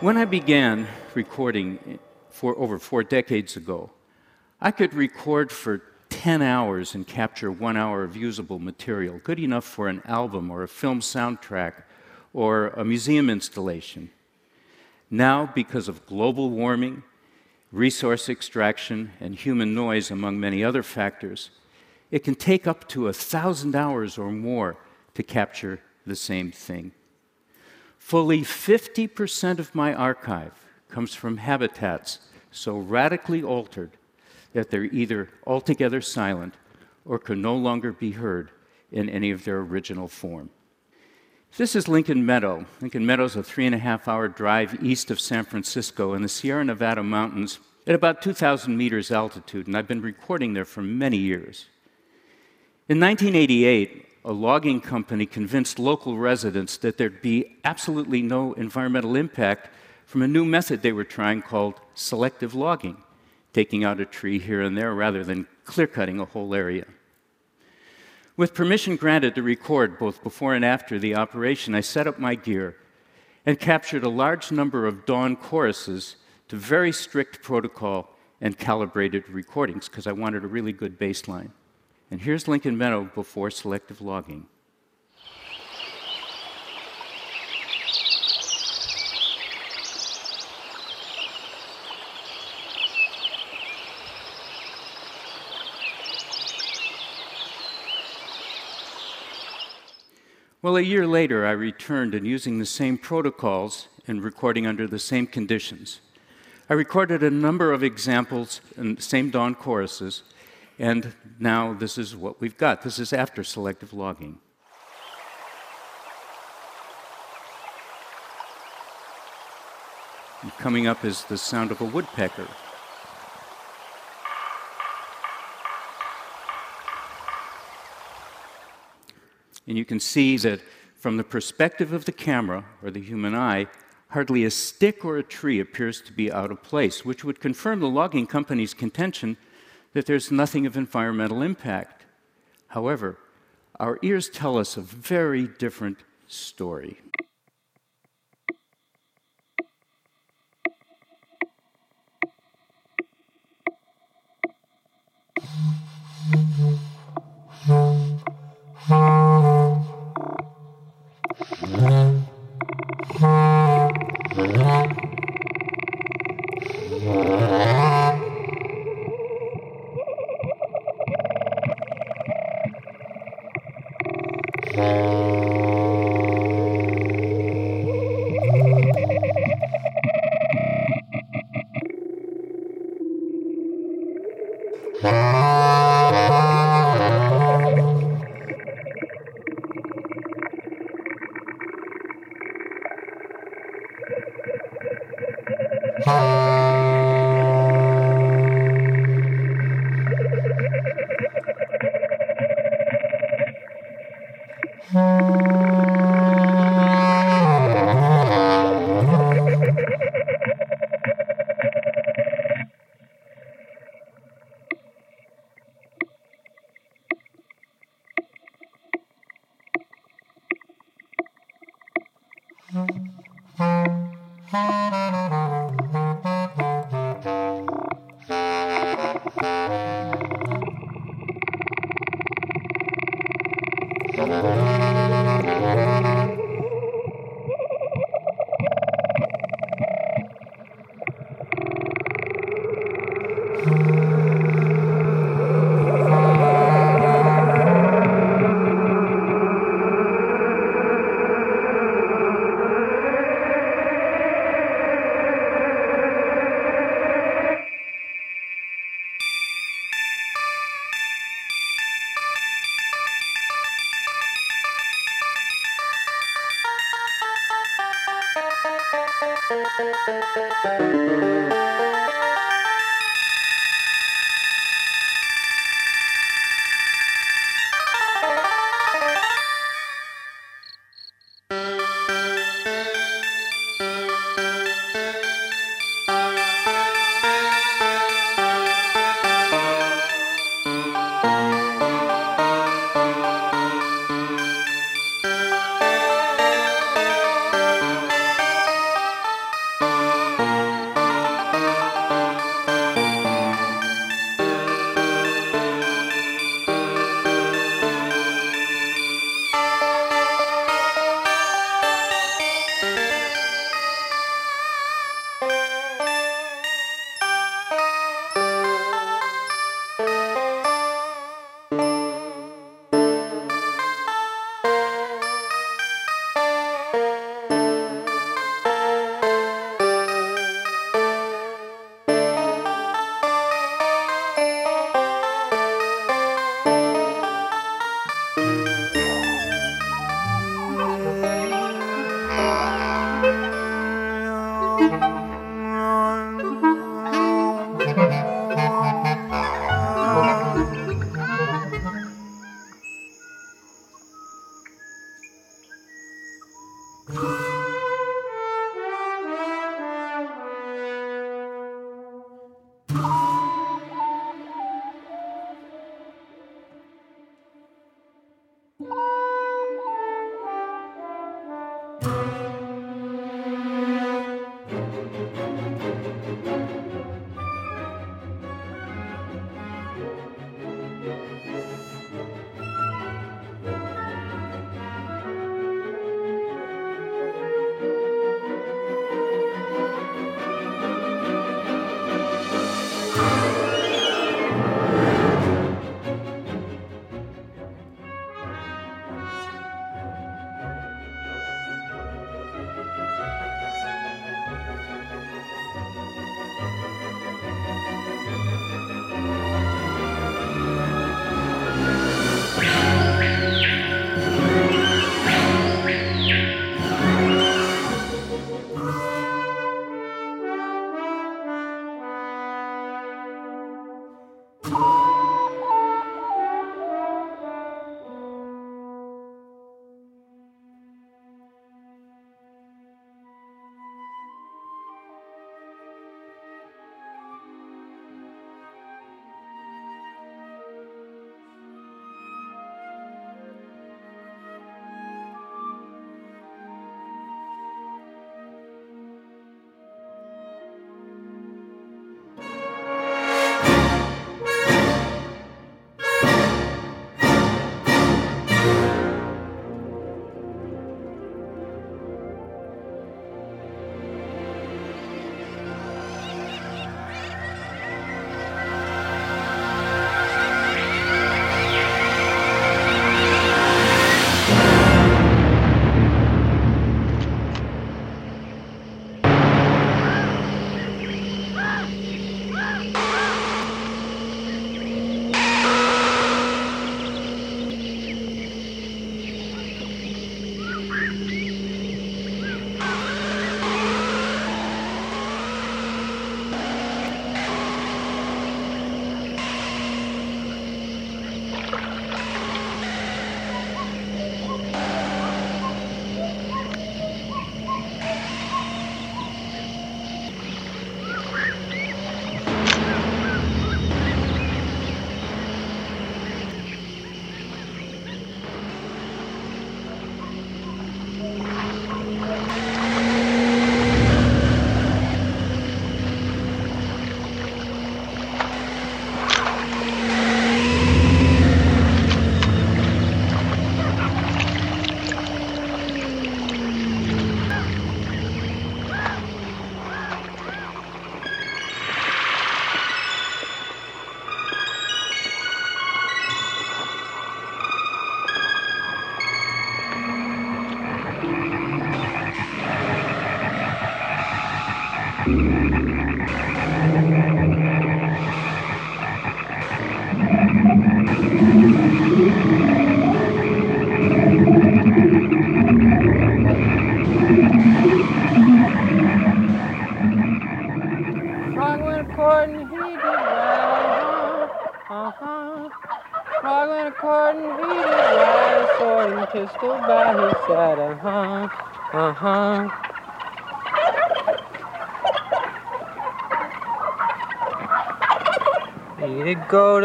When I began recording for over four decades ago, I could record for 10 hours and capture one hour of usable material, good enough for an album or a film soundtrack or a museum installation. Now, because of global warming, resource extraction, and human noise, among many other factors, it can take up to a thousand hours or more to capture the same thing. Fully 50% of my archive comes from habitats so radically altered that they're either altogether silent or can no longer be heard in any of their original form. This is Lincoln Meadow. Lincoln Meadow is a three and a half hour drive east of San Francisco in the Sierra Nevada mountains at about 2,000 meters altitude, and I've been recording there for many years. In 1988, a logging company convinced local residents that there'd be absolutely no environmental impact from a new method they were trying called selective logging, taking out a tree here and there rather than clear cutting a whole area. With permission granted to record both before and after the operation, I set up my gear and captured a large number of dawn choruses to very strict protocol and calibrated recordings because I wanted a really good baseline. And here's Lincoln Meadow before selective logging. Well, a year later, I returned and using the same protocols and recording under the same conditions. I recorded a number of examples and same dawn choruses, and now this is what we've got. This is after selective logging. And coming up is the sound of a woodpecker. And you can see that from the perspective of the camera or the human eye, hardly a stick or a tree appears to be out of place, which would confirm the logging company's contention that there's nothing of environmental impact. However, our ears tell us a very different story. Mm-hmm. Música Música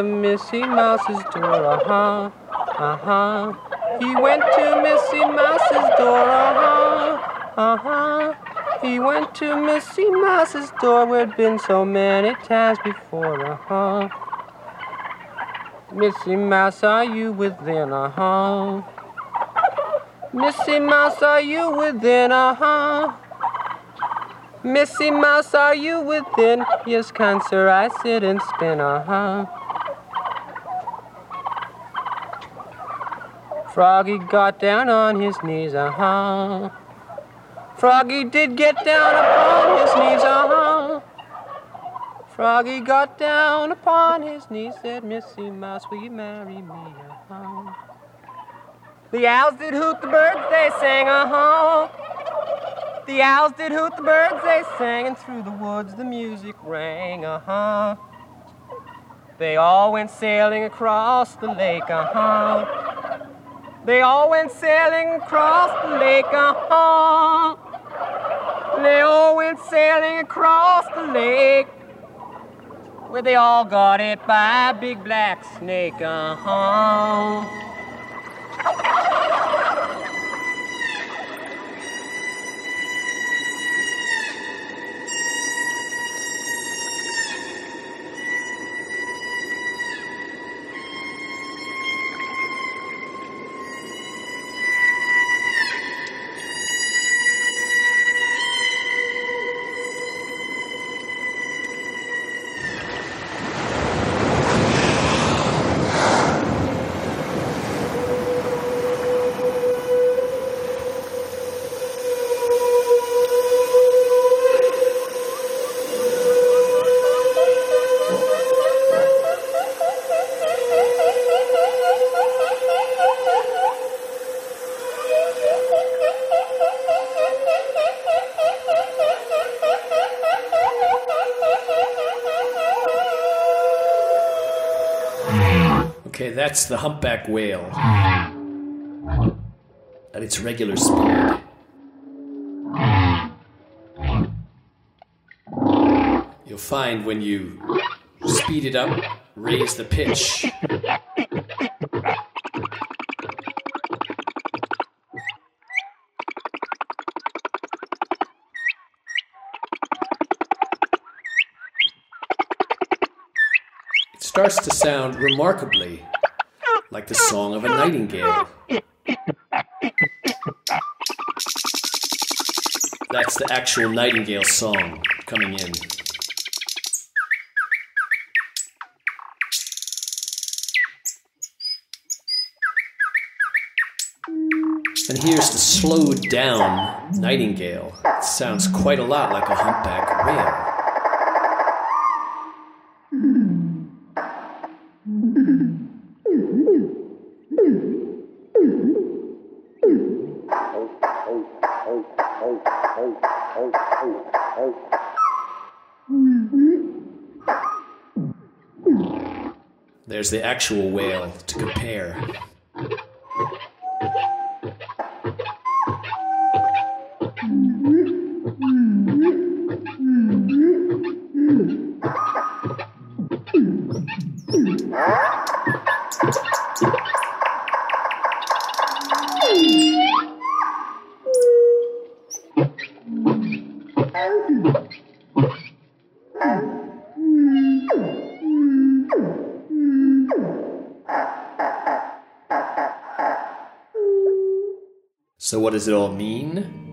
to Missy Mouse's door, uh-huh, uh-huh. He went to Missy Mouse's door, uh-huh, uh-huh. He went to Missy Mouse's door where it'd been so many times before, uh-huh. Missy Mouse, are you within, uh-huh? Missy Mouse, are you within, uh-huh? Missy Mouse, are you within? Yes, cancer, I sit and spin, uh huh. Froggy got down on his knees, uh huh. Froggy did get down upon his knees, uh huh. Froggy got down upon his knees, said, Missy Mouse, will you marry me, uh huh. The owls did hoot, the birds they sang, uh huh. The owls did hoot, the birds they sang, and through the woods the music rang, uh huh. They all went sailing across the lake, uh huh. They all went sailing across the lake, uh-huh. They all went sailing across the lake. Where they all got it by a big black snake, uh-huh. That's the humpback whale at its regular speed. You'll find when you speed it up, raise the pitch. It starts to sound remarkably like the song of a nightingale. That's the actual nightingale song coming in. And here's the slowed down nightingale. It sounds quite a lot like a humpback whale. There's the actual whale to compare. Mm-hmm. So, what does it all mean?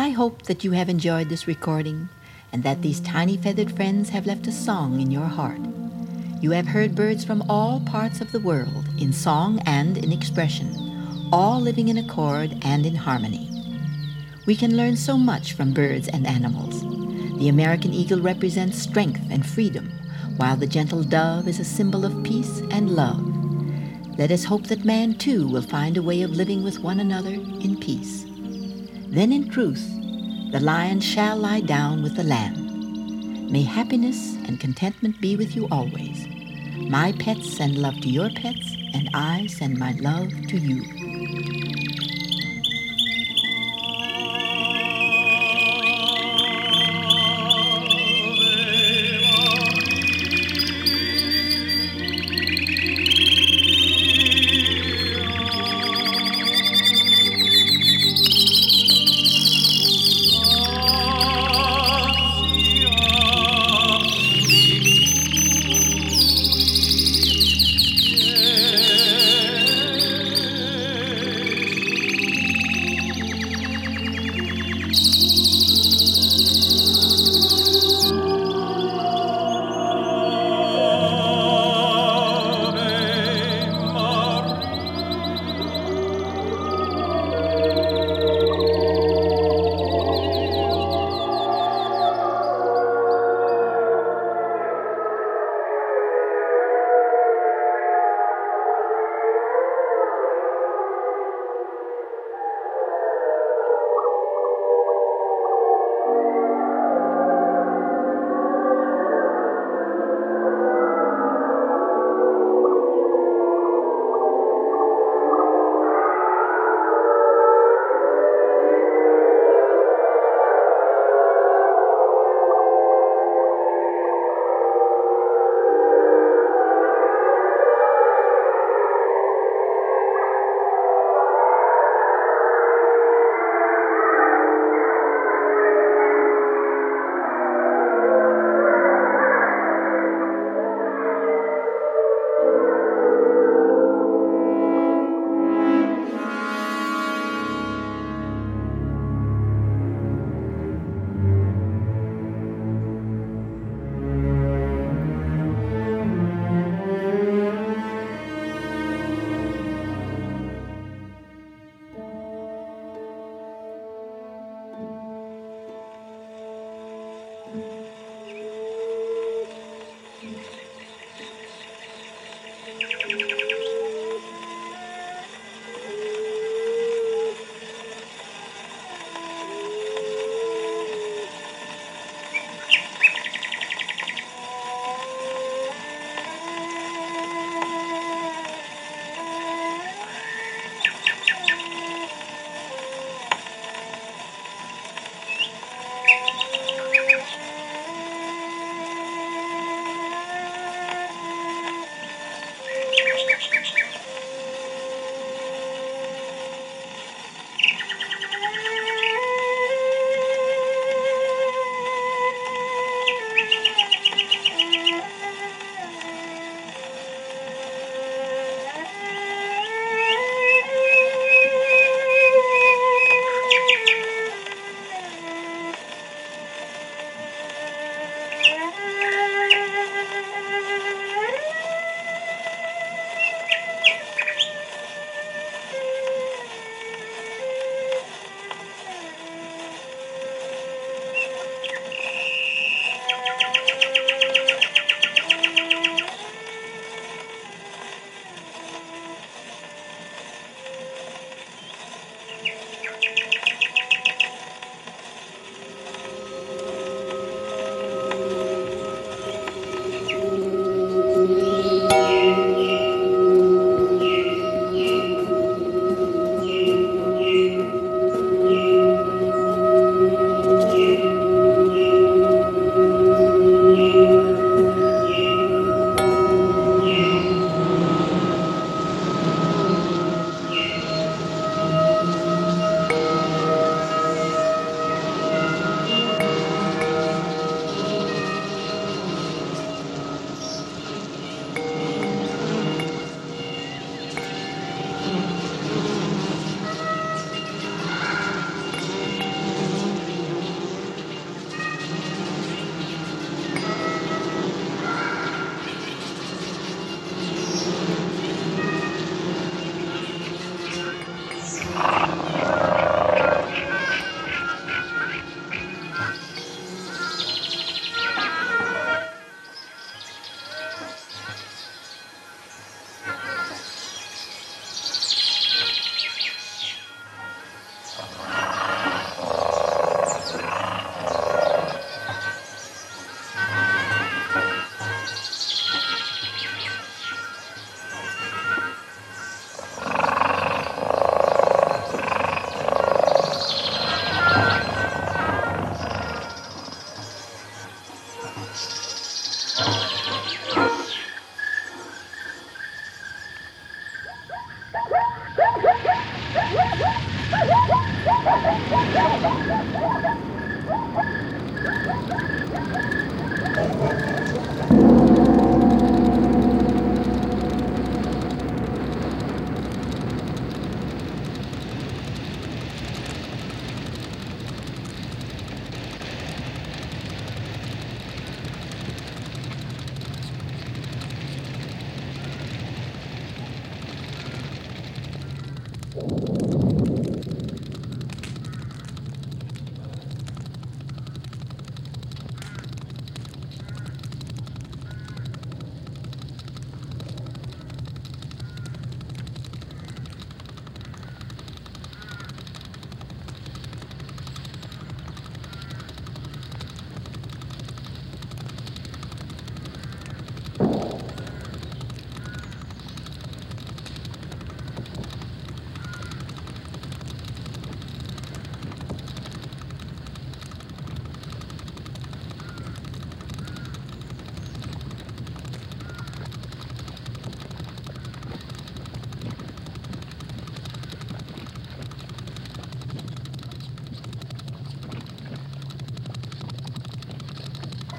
I hope that you have enjoyed this recording and that these tiny feathered friends have left a song in your heart. You have heard birds from all parts of the world in song and in expression, all living in accord and in harmony. We can learn so much from birds and animals. The American eagle represents strength and freedom, while the gentle dove is a symbol of peace and love. Let us hope that man too will find a way of living with one another in peace. Then in truth, the lion shall lie down with the lamb. May happiness and contentment be with you always. My pets send love to your pets, and I send my love to you.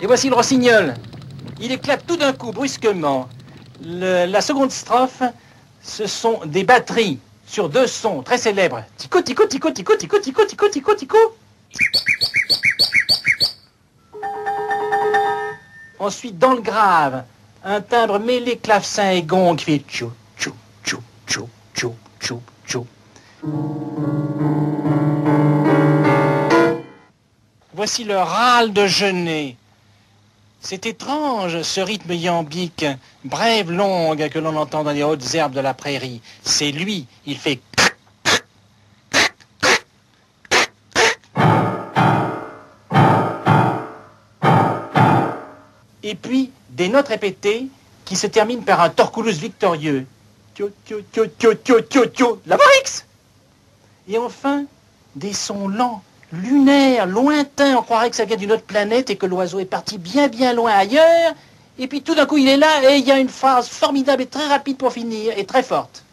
Et voici le rossignol. Il éclate tout d'un coup, brusquement. La seconde strophe, ce sont des batteries sur deux sons très célèbres. Tico, tico, tico, tico, tico, tico, tico, tico, tico. Ensuite, dans le grave, un timbre mêlé clavecin et gong qui fait tchou, tchou, tchou, tchou, tchou, tchou, tchou. Voici le râle de Genet. C'est étrange, ce rythme iambique, brève, longue, que l'on entend dans les hautes herbes de la prairie. C'est lui, il fait... Et puis, des notes répétées qui se terminent par un torculus victorieux. Tio, tio, tio, tio, tio, tio, la Et enfin, des sons lents, lunaires, lointains. On croirait que ça vient d'une autre planète et que l'oiseau est parti bien bien loin ailleurs. Et puis tout d'un coup, il est là et il y a une phrase formidable et très rapide pour finir et très forte.